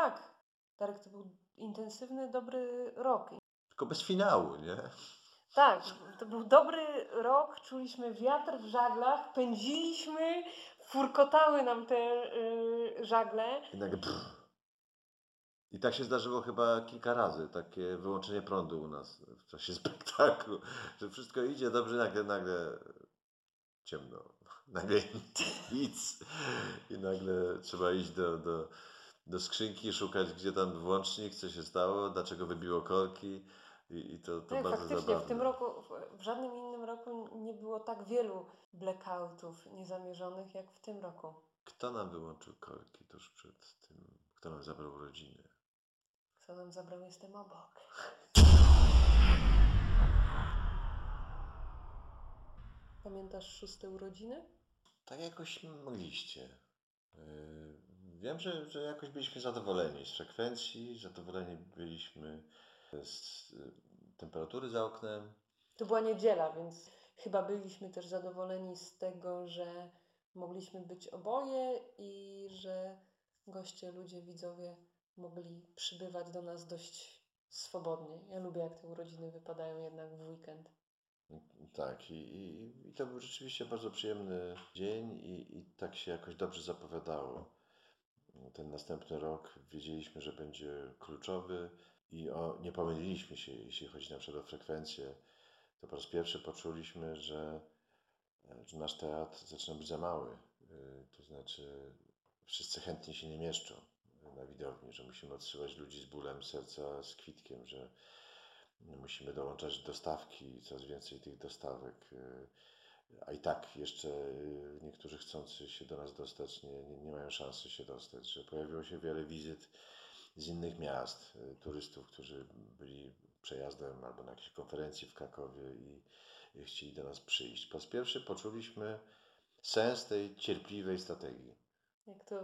Tak, Darek, to był intensywny, dobry rok. Tylko bez finału, nie? Tak, to był dobry rok, czuliśmy wiatr w żaglach, pędziliśmy, furkotały nam te y, żagle. I nagle pff. I tak się zdarzyło chyba kilka razy, takie wyłączenie prądu u nas w czasie spektaklu, że wszystko idzie dobrze, nagle, nagle ciemno, nagle nic i nagle trzeba iść do, do, do skrzynki, szukać gdzie tam włącznik, co się stało, dlaczego wybiło korki i, i to, to Tak, bardzo faktycznie, zabawne. w tym roku, w- żadnym innym roku nie było tak wielu blackoutów niezamierzonych jak w tym roku. Kto nam wyłączył korki tuż przed tym, kto nam zabrał urodziny? Kto nam zabrał, jestem obok. Pamiętasz szóste urodziny? Tak jakoś mogliście. Yy, Wiem, że, że jakoś byliśmy zadowoleni z frekwencji, zadowoleni byliśmy z temperatury za oknem. To była niedziela, więc chyba byliśmy też zadowoleni z tego, że mogliśmy być oboje i że goście, ludzie, widzowie mogli przybywać do nas dość swobodnie. Ja lubię, jak te urodziny wypadają jednak w weekend. Tak, i, i, i to był rzeczywiście bardzo przyjemny dzień i, i tak się jakoś dobrze zapowiadało. Ten następny rok wiedzieliśmy, że będzie kluczowy i o, nie pomyliliśmy się, jeśli chodzi na przykład o frekwencję. To po raz pierwszy poczuliśmy, że, że nasz teatr zaczyna być za mały. Yy, To znaczy, wszyscy chętnie się nie mieszczą na widowni, że musimy odsyłać ludzi z bólem serca, z kwitkiem, że musimy dołączać dostawki, coraz więcej tych dostawek. A i tak jeszcze yy, niektórzy chcący się do nas dostać nie, nie, nie mają szansy się dostać, że pojawiło się wiele wizyt z innych miast, yy, turystów, którzy byli przejazdem albo na jakiejś konferencji w Krakowie i, i chcieli do nas przyjść. Po raz pierwszy poczuliśmy sens tej cierpliwej strategii. Jak to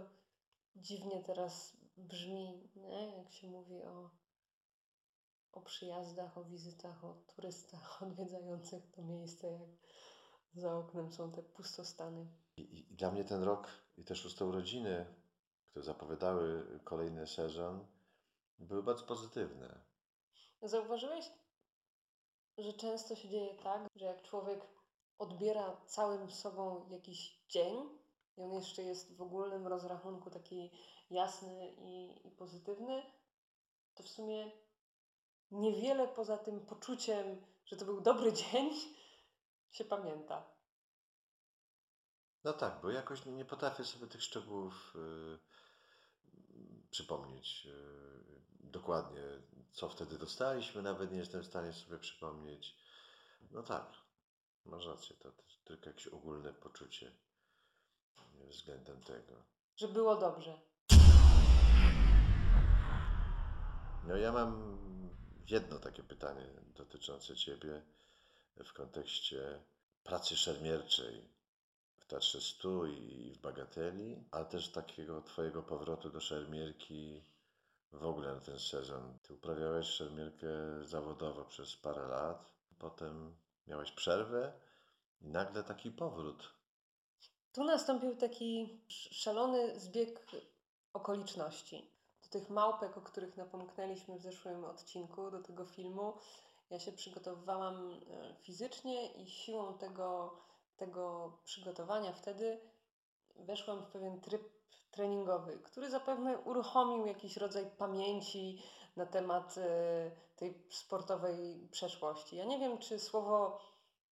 dziwnie teraz brzmi, nie? jak się mówi o, o przyjazdach, o wizytach, o turystach odwiedzających to miejsce, jak za oknem są te pustostany. I, i, dla mnie ten rok i te szóste urodziny, które zapowiadały kolejny sezon, były bardzo pozytywne. Zauważyłeś, że często się dzieje tak, że jak człowiek odbiera całym sobą jakiś dzień i on jeszcze jest w ogólnym rozrachunku taki jasny i, i pozytywny, to w sumie niewiele poza tym poczuciem, że to był dobry dzień, się pamięta. No tak, bo jakoś nie potrafię sobie tych szczegółów y, przypomnieć y, dokładnie, co wtedy dostaliśmy, nawet nie jestem w stanie sobie przypomnieć. No tak, masz rację, to, to tylko jakieś ogólne poczucie y, względem tego. Że było dobrze. No ja mam jedno takie pytanie dotyczące Ciebie w kontekście pracy szermierczej w Teatrze Stu i w Bagateli, ale też takiego Twojego powrotu do szermierki w ogóle na ten sezon. Ty uprawiałeś szermierkę zawodowo przez parę lat, potem miałeś przerwę i nagle taki powrót. Tu nastąpił taki sz- szalony zbieg okoliczności. Do tych małpek, o których napomknęliśmy w zeszłym odcinku, do tego filmu, ja się przygotowywałam e, fizycznie i siłą tego, tego przygotowania wtedy weszłam w pewien tryb treningowy, który zapewne uruchomił jakiś rodzaj pamięci na temat e, tej sportowej przeszłości. Ja nie wiem, czy słowo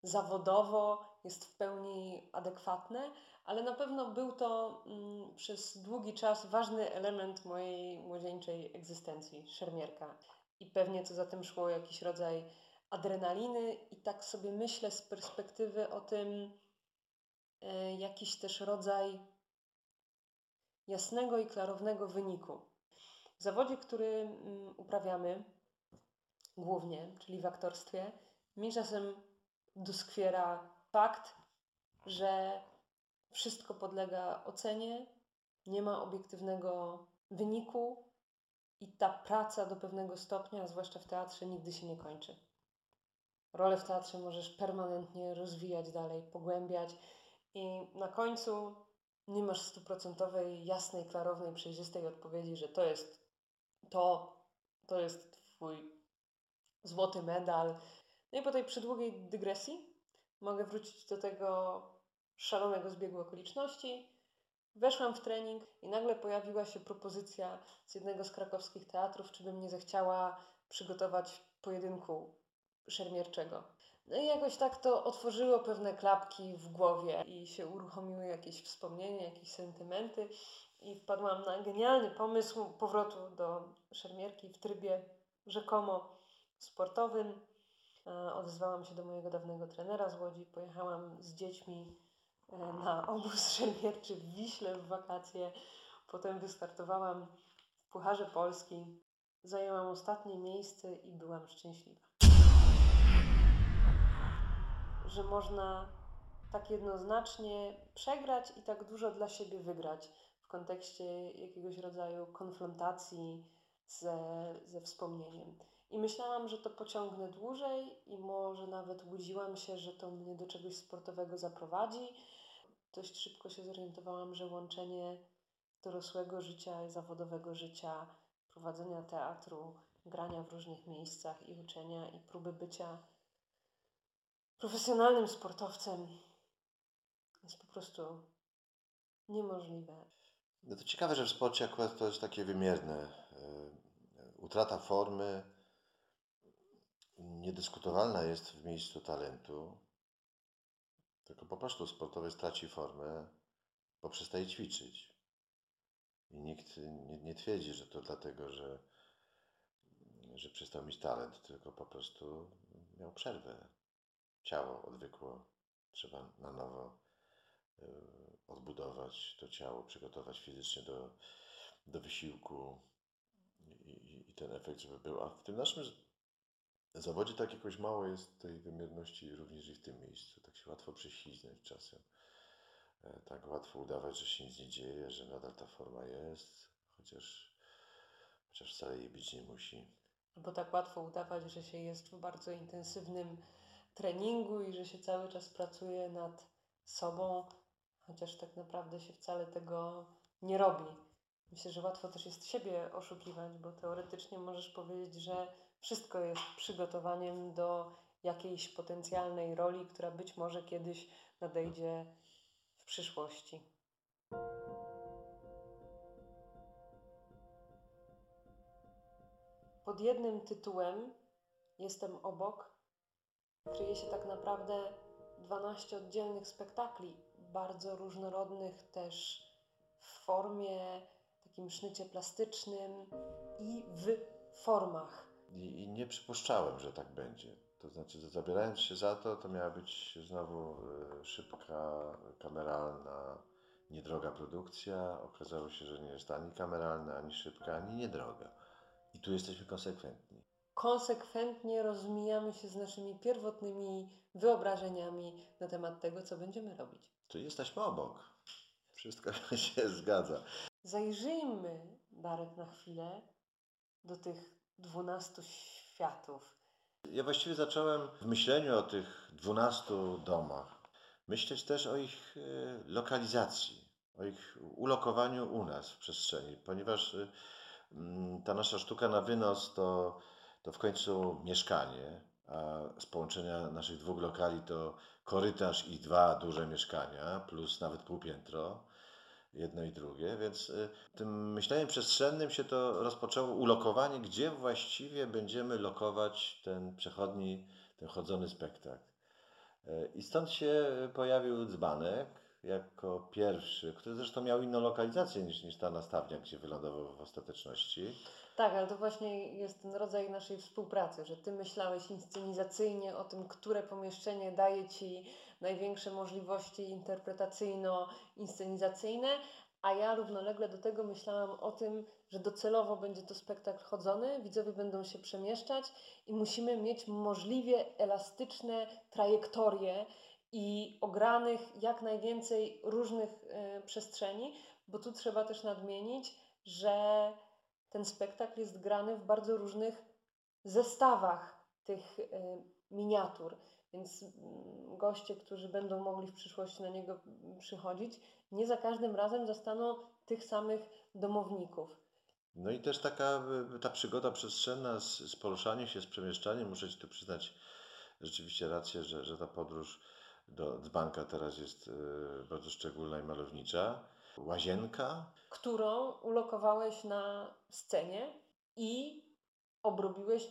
zawodowo jest w pełni adekwatne, ale na pewno był to mm, przez długi czas ważny element mojej młodzieńczej egzystencji, szermierka. I pewnie co za tym szło jakiś rodzaj adrenaliny i tak sobie myślę z perspektywy o tym, e, jakiś też rodzaj jasnego i klarownego wyniku. W zawodzie, który mm, uprawiamy głównie, czyli w aktorstwie, mi czasem doskwiera fakt, że wszystko podlega ocenie, nie ma obiektywnego wyniku i ta praca do pewnego stopnia, zwłaszcza w teatrze, nigdy się nie kończy. Rolę w teatrze możesz permanentnie rozwijać dalej, pogłębiać i na końcu nie masz stuprocentowej, jasnej, klarownej, przejrzystej odpowiedzi, że to jest to, to jest Twój złoty medal. No i po tej przydługiej dygresji mogę wrócić do tego szalonego zbiegu okoliczności. Weszłam w trening i nagle pojawiła się propozycja z jednego z krakowskich teatrów, czy bym nie zechciała przygotować pojedynku szermierczego. No i jakoś tak to otworzyło pewne klapki w głowie i się uruchomiły jakieś wspomnienia, jakieś sentymenty i wpadłam na genialny pomysł powrotu do szermierki w trybie rzekomo sportowym. E, Odezwałam się do mojego dawnego trenera z Łodzi, pojechałam z dziećmi na obóz szermierczy w Wiśle w wakacje. Potem wystartowałam w Pucharze Polski. Zajęłam ostatnie miejsce i byłam szczęśliwa. Że można tak jednoznacznie przegrać i tak dużo dla siebie wygrać w kontekście jakiegoś rodzaju konfrontacji ze, ze wspomnieniem. I myślałam, że to pociągnę dłużej i może nawet łudziłam się, że to mnie do czegoś sportowego zaprowadzi. Dość szybko się zorientowałam, że łączenie dorosłego życia i zawodowego życia, prowadzenia teatru, grania w różnych miejscach i uczenia i próby bycia profesjonalnym sportowcem jest po prostu niemożliwe. No to ciekawe, że w sporcie akurat to jest takie wymierne. Yy, Utrata formy niedyskutowalna jest w miejscu talentu, tylko po prostu sportowiec traci formę, bo przestaje ćwiczyć. I nikt nie, nie twierdzi, że to dlatego, że, że przestał mieć talent, tylko po prostu miał przerwę. Ciało odwykło, trzeba na nowo yy, odbudować to ciało, przygotować fizycznie do, do wysiłku i, i, i ten efekt, żeby był. A w tym naszym zawodzie tak jakoś mało jest tej wymierności również i w tym miejscu. Tak się łatwo prześliznąć czasem. E, Tak łatwo udawać, że się nic nie dzieje, że nadal ta forma jest, chociaż, chociaż wcale jej być nie musi. Albo tak łatwo udawać, że się jest w bardzo intensywnym treningu i że się cały czas pracuje nad sobą, chociaż tak naprawdę się wcale tego nie robi. Myślę, że łatwo też jest siebie oszukiwać, bo teoretycznie możesz powiedzieć, że wszystko jest przygotowaniem do jakiejś potencjalnej roli, która być może kiedyś nadejdzie w przyszłości. Pod jednym tytułem Jestem obok kryje się tak naprawdę 12 oddzielnych spektakli, bardzo różnorodnych też w formie, takim sznycie plastycznym i w formach. I, I nie przypuszczałem, że tak będzie. To znaczy, że zabierając się za to, to miała być znowu e, szybka, kameralna, niedroga produkcja. Okazało się, że nie jest ani kameralna, ani szybka, ani niedroga. I tu jesteśmy konsekwentni. Konsekwentnie rozmijamy się z naszymi pierwotnymi wyobrażeniami na temat tego, co będziemy robić. Czyli jesteśmy obok. Wszystko się zgadza. Zajrzyjmy, Darek, na chwilę do tych 12 światów. Ja właściwie zacząłem w myśleniu o tych 12 domach myśleć też o ich e, lokalizacji, o ich ulokowaniu u nas w przestrzeni, ponieważ e, mm, ta nasza sztuka na wynos to, to w końcu mieszkanie, a z połączenia naszych dwóch lokali to korytarz i dwa duże mieszkania, plus nawet półpiętro, jedno i drugie, więc y, tym myśleniem przestrzennym się to rozpoczęło ulokowanie, gdzie właściwie będziemy lokować ten przechodni, ten chodzony spektakl. Y, I stąd się pojawił dzbanek jako pierwszy, który zresztą miał inną lokalizację niż, niż ta nastawnia, gdzie wylądował w ostateczności. Tak, ale to właśnie jest ten rodzaj naszej współpracy, że ty myślałeś inscenizacyjnie o tym, które pomieszczenie daje ci największe możliwości interpretacyjno-inscenizacyjne, a ja równolegle do tego myślałam o tym, że docelowo będzie to spektakl chodzony, widzowie będą się przemieszczać i musimy mieć możliwie elastyczne trajektorie i ogranych jak najwięcej różnych e, przestrzeni, bo tu trzeba też nadmienić, że ten spektakl jest grany w bardzo różnych zestawach tych y, miniatur. Więc mm, goście, którzy będą mogli w przyszłości na niego mm, przychodzić, nie za każdym razem zastaną tych samych domowników. No i też taka y, ta przygoda przestrzenna z, z poruszaniem się, z przemieszczaniem. Muszę Ci tu przyznać rzeczywiście rację, że, że ta podróż do dzbanka teraz jest y, bardzo szczególna i malownicza. Łazienka, którą ulokowałeś na scenie i obrobiłeś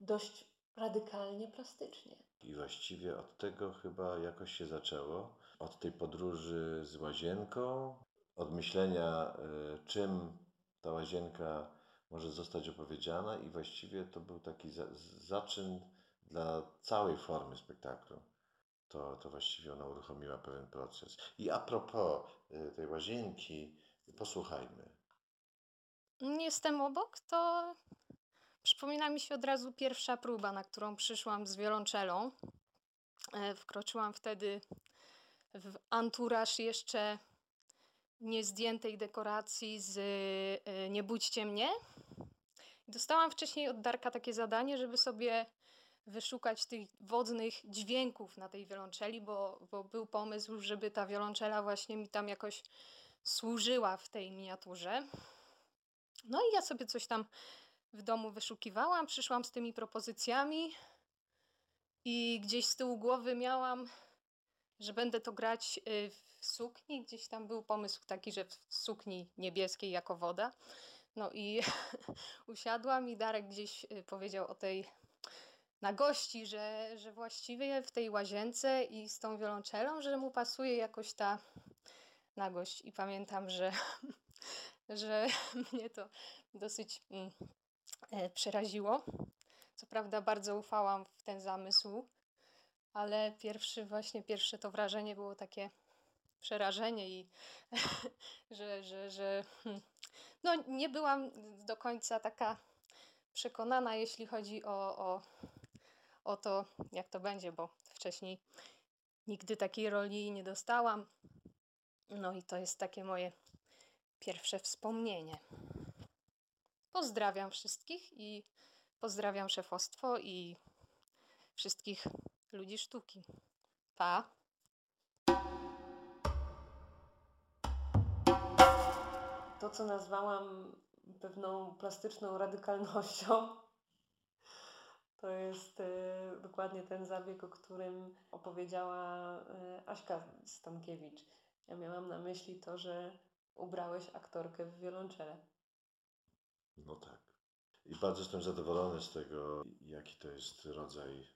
dość radykalnie plastycznie. I właściwie od tego chyba jakoś się zaczęło. Od tej podróży z łazienką, od myślenia, y, czym ta łazienka może zostać opowiedziana, i właściwie to był taki za, zaczyn dla całej formy spektaklu. To, to właściwie ona uruchomiła pewien proces. I a propos y, tej łazienki, posłuchajmy. Jestem obok, to przypomina mi się od razu pierwsza próba, na którą przyszłam z wiolonczelą. E, Wkroczyłam wtedy w anturaż jeszcze niezdjętej dekoracji z e, Nie budźcie mnie. Dostałam wcześniej od Darka takie zadanie, żeby sobie wyszukać tych wodnych dźwięków na tej wiolonczeli, bo, bo był pomysł, żeby ta wiolonczela właśnie mi tam jakoś służyła w tej miniaturze. No i ja sobie coś tam w domu wyszukiwałam, przyszłam z tymi propozycjami i gdzieś z tyłu głowy miałam, że będę to grać y, w sukni. Gdzieś tam był pomysł taki, że w sukni niebieskiej jako woda. No i usiadłam i Darek gdzieś y, powiedział o tej nagości, że, że właściwie w tej łazience i z tą wiolonczelą, że mu pasuje jakoś ta nagość. I pamiętam, że, że mnie to dosyć mm, przeraziło. Co prawda bardzo ufałam w ten zamysł, ale pierwszy właśnie pierwsze to wrażenie było takie przerażenie i że, że, że hmm, no nie byłam do końca taka przekonana, jeśli chodzi o, o, o to, jak to będzie, bo wcześniej nigdy takiej roli nie dostałam. No i to jest takie moje pierwsze wspomnienie. Pozdrawiam wszystkich i pozdrawiam szefostwo i wszystkich ludzi sztuki. Pa! To, co nazwałam pewną plastyczną radykalnością, to jest e, dokładnie ten zabieg, o którym opowiedziała e, Aśka Stankiewicz. Ja miałam na myśli to, że ubrałeś aktorkę w wiolonczelę. No tak. I bardzo jestem zadowolony z tego, jaki to jest rodzaj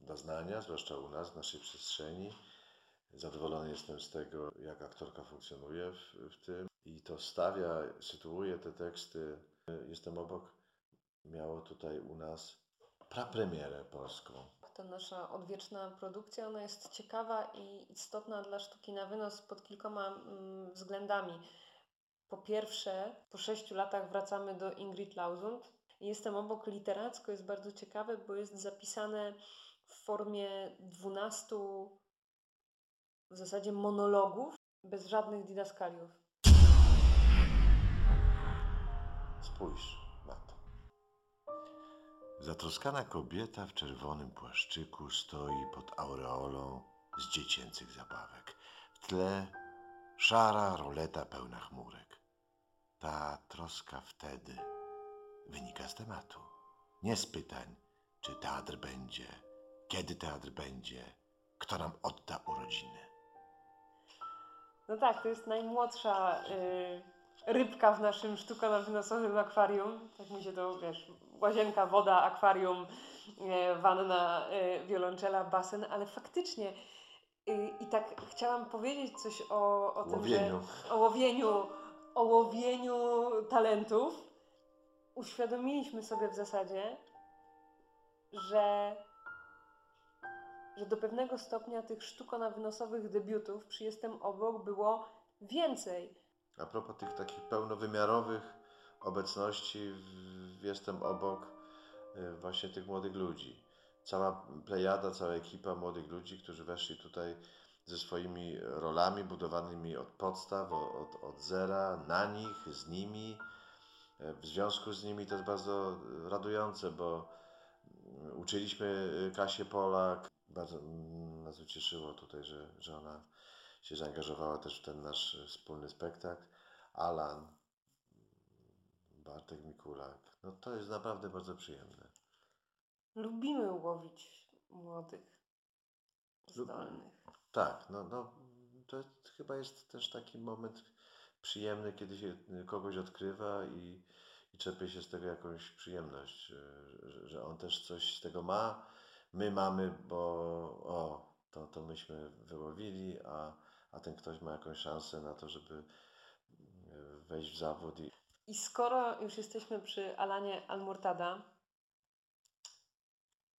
doznania, zwłaszcza u nas, w naszej przestrzeni. Zadowolony jestem z tego, jak aktorka funkcjonuje w, w tym i to stawia, sytuuje te teksty. Jestem obok, miało tutaj u nas prapremierę polską. To nasza odwieczna produkcja, ona jest ciekawa i istotna dla sztuki na wynos pod kilkoma mm, względami. Po pierwsze, po sześciu latach wracamy do Ingrid Lausund. Jestem obok literacko, jest bardzo ciekawe, bo jest zapisane w formie dwunastu w zasadzie monologów, bez żadnych didaskaliów. Spójrz na to. Zatroskana kobieta w czerwonym płaszczyku stoi pod aureolą z dziecięcych zabawek. W tle szara roleta pełna chmurek. Ta troska wtedy wynika z tematu. Nie z pytań, czy teatr będzie, kiedy teatr będzie, kto nam odda urodziny. No tak, to jest najmłodsza y, rybka w naszym sztukowo-wynosowym akwarium. Tak mi się to, wiesz, łazienka, woda, akwarium, y, wanna, y, wiolonczela, basen, ale faktycznie y, i tak chciałam powiedzieć coś o, o tym, Łowieniu. że o łowieniu, o łowieniu talentów. Uświadomiliśmy sobie w zasadzie, że że do pewnego stopnia tych sztukowo-wynosowych debiutów przy Jestem Obok było więcej. A propos tych takich pełnowymiarowych obecności, w jestem obok y, właśnie tych młodych ludzi. Cała plejada, cała ekipa młodych ludzi, którzy weszli tutaj ze swoimi rolami budowanymi od podstaw, od, od zera, na nich, z nimi. W związku z nimi to jest bardzo radujące, bo mm, uczyliśmy y, Kasię Polak. Bardzo mm, nas ucieszyło tutaj, że, że ona się zaangażowała też w ten nasz y, wspólny spektakl. Alan, Bartek Mikulak. No to jest naprawdę bardzo przyjemne. Lubimy łowić młodych, zdolnych. Tak, no, no to chyba jest też taki moment przyjemny, kiedy się y, kogoś odkrywa i, i czerpie się z tego jakąś przyjemność, y, że, że on też coś z tego ma. My mamy, bo o, to, to myśmy wyłowili, a, a ten ktoś ma jakąś szansę na to, żeby y, wejść w zawód i I skoro już jesteśmy przy Alanie Almurtada,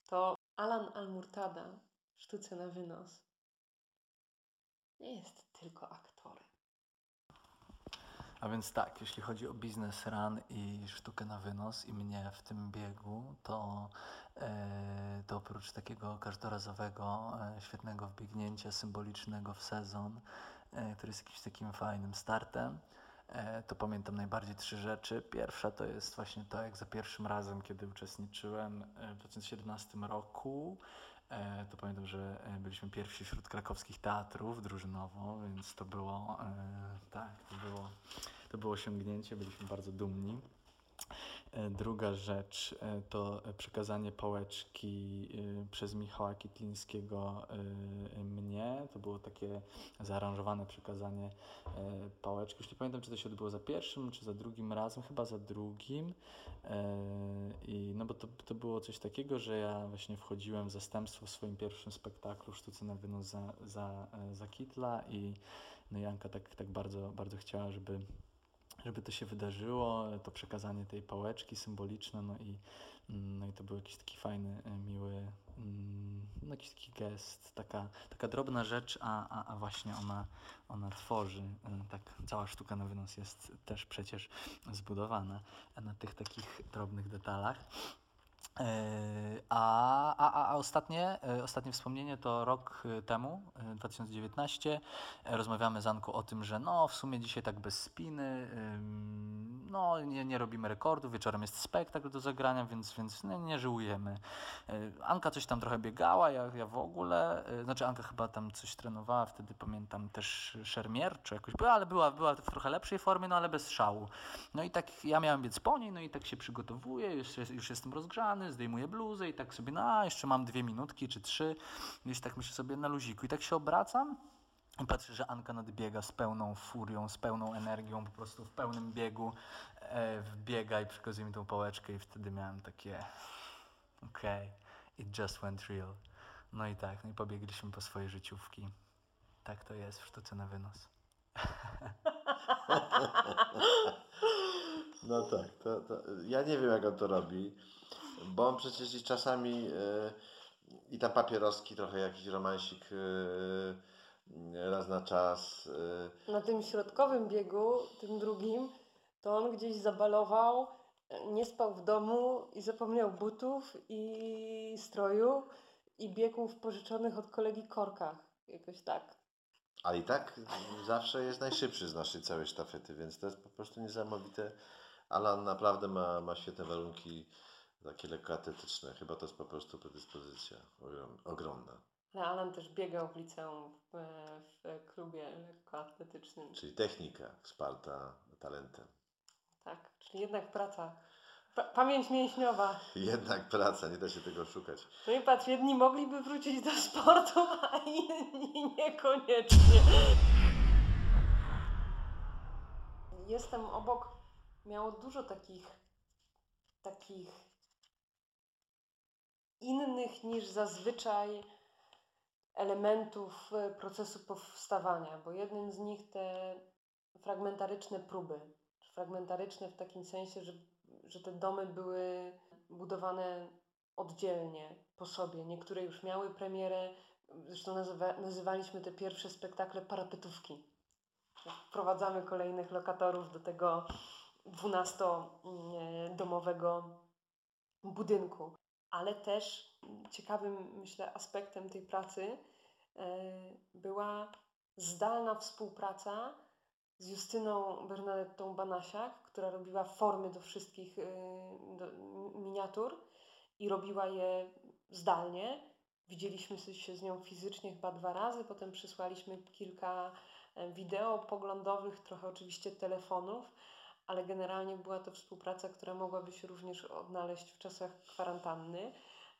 to Alan Almurtada sztuce na wynos nie jest tylko aktorem. A więc tak, jeśli chodzi o biznes run i sztukę na wynos i mnie w tym biegu, to, e, to oprócz takiego każdorazowego, e, świetnego wbiegnięcia symbolicznego w sezon, e, który jest jakimś takim fajnym startem, to pamiętam najbardziej trzy rzeczy. Pierwsza to jest właśnie to, jak za pierwszym razem, kiedy uczestniczyłem w 2017 roku, to pamiętam, że e, byliśmy pierwsi wśród krakowskich teatrów drużynowo, więc to było, e, tak, to było, to było osiągnięcie, byliśmy bardzo dumni. E, Druga rzecz e, to przekazanie pałeczki e, przez Michała Kitlińskiego mnie. To było takie zaaranżowane przekazanie pałeczki. Już nie pamiętam, czy to się odbyło za pierwszym, czy za drugim razem. Chyba za drugim. I no bo to, to było coś takiego, że ja właśnie wchodziłem w zastępstwo w swoim pierwszym spektaklu Sztuce na wynos za, za, za Kitla i no Janka tak, tak bardzo, bardzo chciała, żeby żeby to się wydarzyło, to przekazanie tej pałeczki symboliczne, no i, mm, no i to był jakiś taki fajny, e, miły, mm, no jakiś taki gest, taka, taka drobna rzecz, a, a, a właśnie ona, ona tworzy, e, tak cała sztuka na wynos jest też przecież zbudowana na tych takich drobnych detalach. E, A, a, a, ostatnie, e, ostatnie wspomnienie to rok e, temu, e, 2019. E, Rozmawiamy z Anką o tym, że no w sumie dzisiaj tak bez spiny, no nie, nie robimy rekordów, wieczorem jest spektakl do zagrania, więc, więc nie, nie żyłujemy. Anka coś tam trochę biegała, ja, ja w ogóle, znaczy Anka chyba tam coś trenowała, wtedy pamiętam też szermierczo jakoś była, ale była, była w trochę lepszej formie, no ale bez szału. No i tak ja miałem biec po niej, no i tak się przygotowuję, już, już jestem rozgrzany, zdejmuję bluzę i tak sobie, no jeszcze mam dwie minutki czy trzy, gdzieś tak myślę sobie na luziku i tak się obracam i patrzę, że Anka nadbiega z pełną furią, z pełną energią, po prostu w pełnym biegu e, wbiega i przekazuje mi tą pałeczkę i wtedy miałem takie okej, it just went real. No i tak, no i pobiegliśmy po swoje życiówki. Tak to jest w sztuce na wynos. No tak, to, to, ja nie wiem jak on to robi, bo on przecież i czasami e, i tam papieroski, trochę jakiś romansik e, raz na czas. e, Na tym środkowym biegu, tym drugim, to on gdzieś zabalował, nie spał w domu i zapomniał butów i stroju i biegł w pożyczonych od kolegi korkach. Jakoś tak. Ale i tak zawsze jest najszybszy z naszej całej sztafety, więc to jest po prostu niesamowite. Alan naprawdę ma, ma świetne warunki, takie lekkoatletyczne. Chyba to jest po prostu predyspozycja ogrom, ogromna. Ale Alan też biegał w liceum w, w klubie lekkoatletycznym. Czyli technika wsparta talentem. Tak, czyli jednak praca. Pa pamięć mięśniowa. Jednak praca, nie da się tego szukać. No i patrz, jedni mogliby wrócić do sportu, a inni niekoniecznie. Jestem obok, miało dużo takich, takich innych niż zazwyczaj elementów e, procesu powstawania, bo jednym z nich te fragmentaryczne próby. Fragmentaryczne w takim sensie, że, że te domy były budowane oddzielnie, po sobie. Niektóre już miały premierę, zresztą nazywa, nazywaliśmy te pierwsze spektakle parapetówki. Wprowadzamy kolejnych lokatorów do tego 12-domowego budynku. Ale też ciekawym, myślę, aspektem tej pracy e, była zdalna współpraca z Justyną Bernadettą Banasiak, która robiła formy do wszystkich e, do miniatur i robiła je zdalnie. Widzieliśmy się z nią fizycznie chyba dwa razy, potem przysłaliśmy kilka e, wideo poglądowych, trochę oczywiście telefonów, ale generalnie była to współpraca, która mogłaby się również odnaleźć w czasach kwarantanny.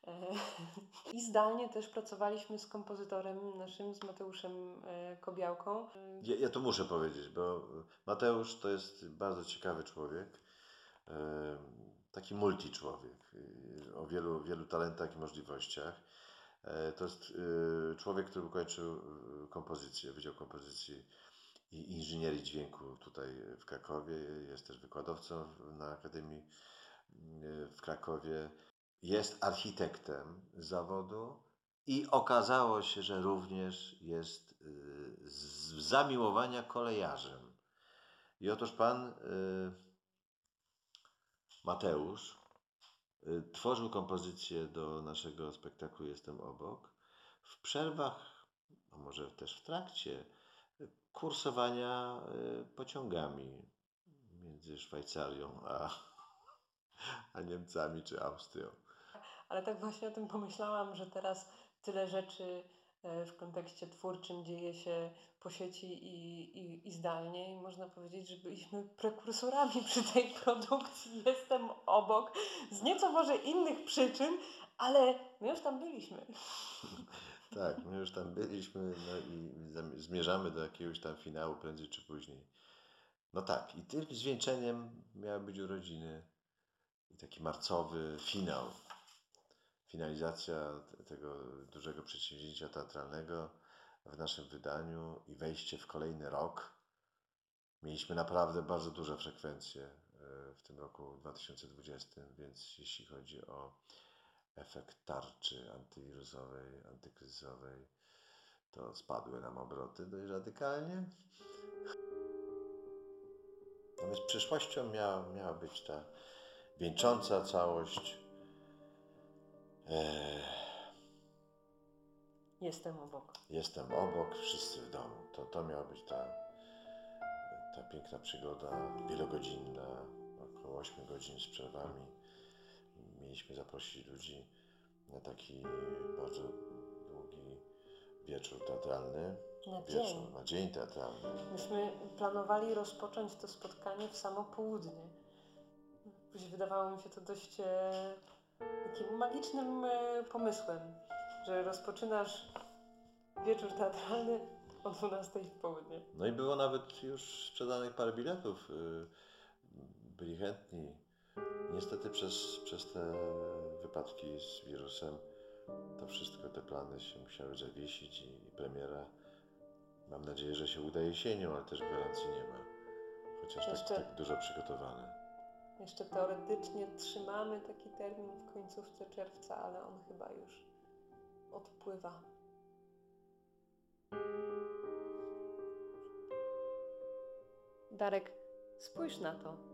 E, I zdalnie też pracowaliśmy z kompozytorem naszym, z Mateuszem e, Kobiałką. E, Ja, ja to muszę powiedzieć, bo Mateusz to jest bardzo ciekawy człowiek, taki multi człowiek o wielu, wielu talentach i możliwościach. To jest człowiek, który ukończył kompozycję, Wydział Kompozycji i Inżynierii Dźwięku tutaj w Krakowie. Jest też wykładowcą na Akademii e, w Krakowie. Jest architektem zawodu i okazało się, że również jest y, z zamiłowania kolejarzem. I otóż pan y, Mateusz y, tworzył kompozycję do naszego spektaklu Jestem obok. W przerwach, a może też w trakcie kursowania y, pociągami między Szwajcarią a, a Niemcami czy Austrią. Ale tak właśnie o tym pomyślałam, że teraz tyle rzeczy e, w kontekście twórczym dzieje się po sieci i, i, i zdalnie i można powiedzieć, że byliśmy prekursorami przy tej produkcji. Jestem obok z nieco może innych przyczyn, ale my już tam byliśmy. Tak, my już tam byliśmy no i zam- zmierzamy do jakiegoś tam finału prędzej czy później. No tak, i tym zwieńczeniem miały być urodziny i taki marcowy finał. Finalizacja te- tego dużego przedsięwzięcia teatralnego w naszym wydaniu i wejście w kolejny rok. Mieliśmy naprawdę bardzo duże frekwencje e, w tym roku 2020, więc jeśli chodzi o efekt tarczy antywirusowej, antykryzysowej, to spadły nam obroty dość radykalnie. Więc przyszłością miała, miała być ta wieńcząca całość. Eee, Jestem obok. jestem obok, wszyscy w domu. To, to miała być ta, ta piękna przygoda, wielogodzinna, około 8 godzin z przerwami. Mieliśmy zaprosić ludzi na taki bardzo długi wieczór teatralny. Na Wieczór, dzień. na dzień teatralny. Myśmy planowali rozpocząć to spotkanie w samo południe. Później wydawało mi się to dość e, takim magicznym e, pomysłem, że rozpoczynasz wieczór teatralny o 12 w południe. No i było nawet już sprzedanych parę biletów. y, Byli chętni. Niestety przez, przez te wypadki z wirusem to wszystko, te plany się musiały zawiesić i, i premiera mam nadzieję, że się uda jesienią, ale też gwarancji nie ma. Chociaż tak, Jeszcze- tak dużo przygotowane. Jeszcze teoretycznie trzymamy taki termin w końcówce czerwca, ale on chyba już odpływa. Darek, spójrz na to.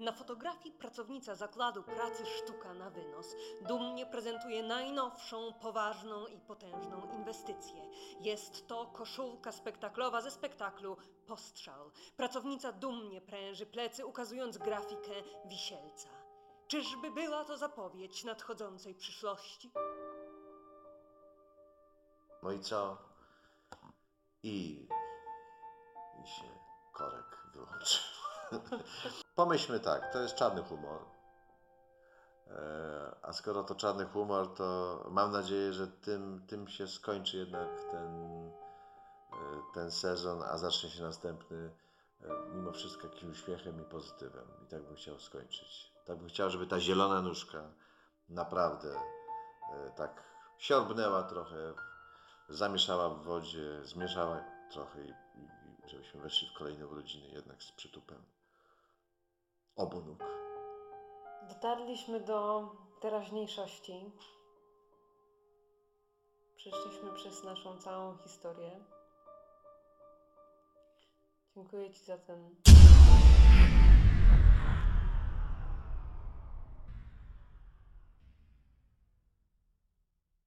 Na fotografii pracownica zakładu pracy Sztuka na wynos dumnie prezentuje najnowszą, poważną i potężną inwestycję. Jest to koszulka spektaklowa ze spektaklu Postrzał. Pracownica dumnie pręży plecy, ukazując grafikę wisielca. Czyżby była to zapowiedź nadchodzącej przyszłości? No i co? I, i się korek wyłączył. Pomyślmy tak, to jest czarny humor. E, A skoro to czarny humor, to mam nadzieję, że tym, tym się skończy jednak ten, e, ten sezon, a zacznie się następny e, mimo wszystko jakimś uśmiechem i pozytywem. I tak bym chciał skończyć. Tak bym chciał, żeby ta zielona nóżka naprawdę tak siorbnęła trochę, zamieszała w wodzie, zmieszała trochę i, i żebyśmy weszli w kolejne urodziny jednak z przytupem obu nóg. Dotarliśmy do teraźniejszości. Przeszliśmy przez naszą całą historię. Dziękuję Ci za ten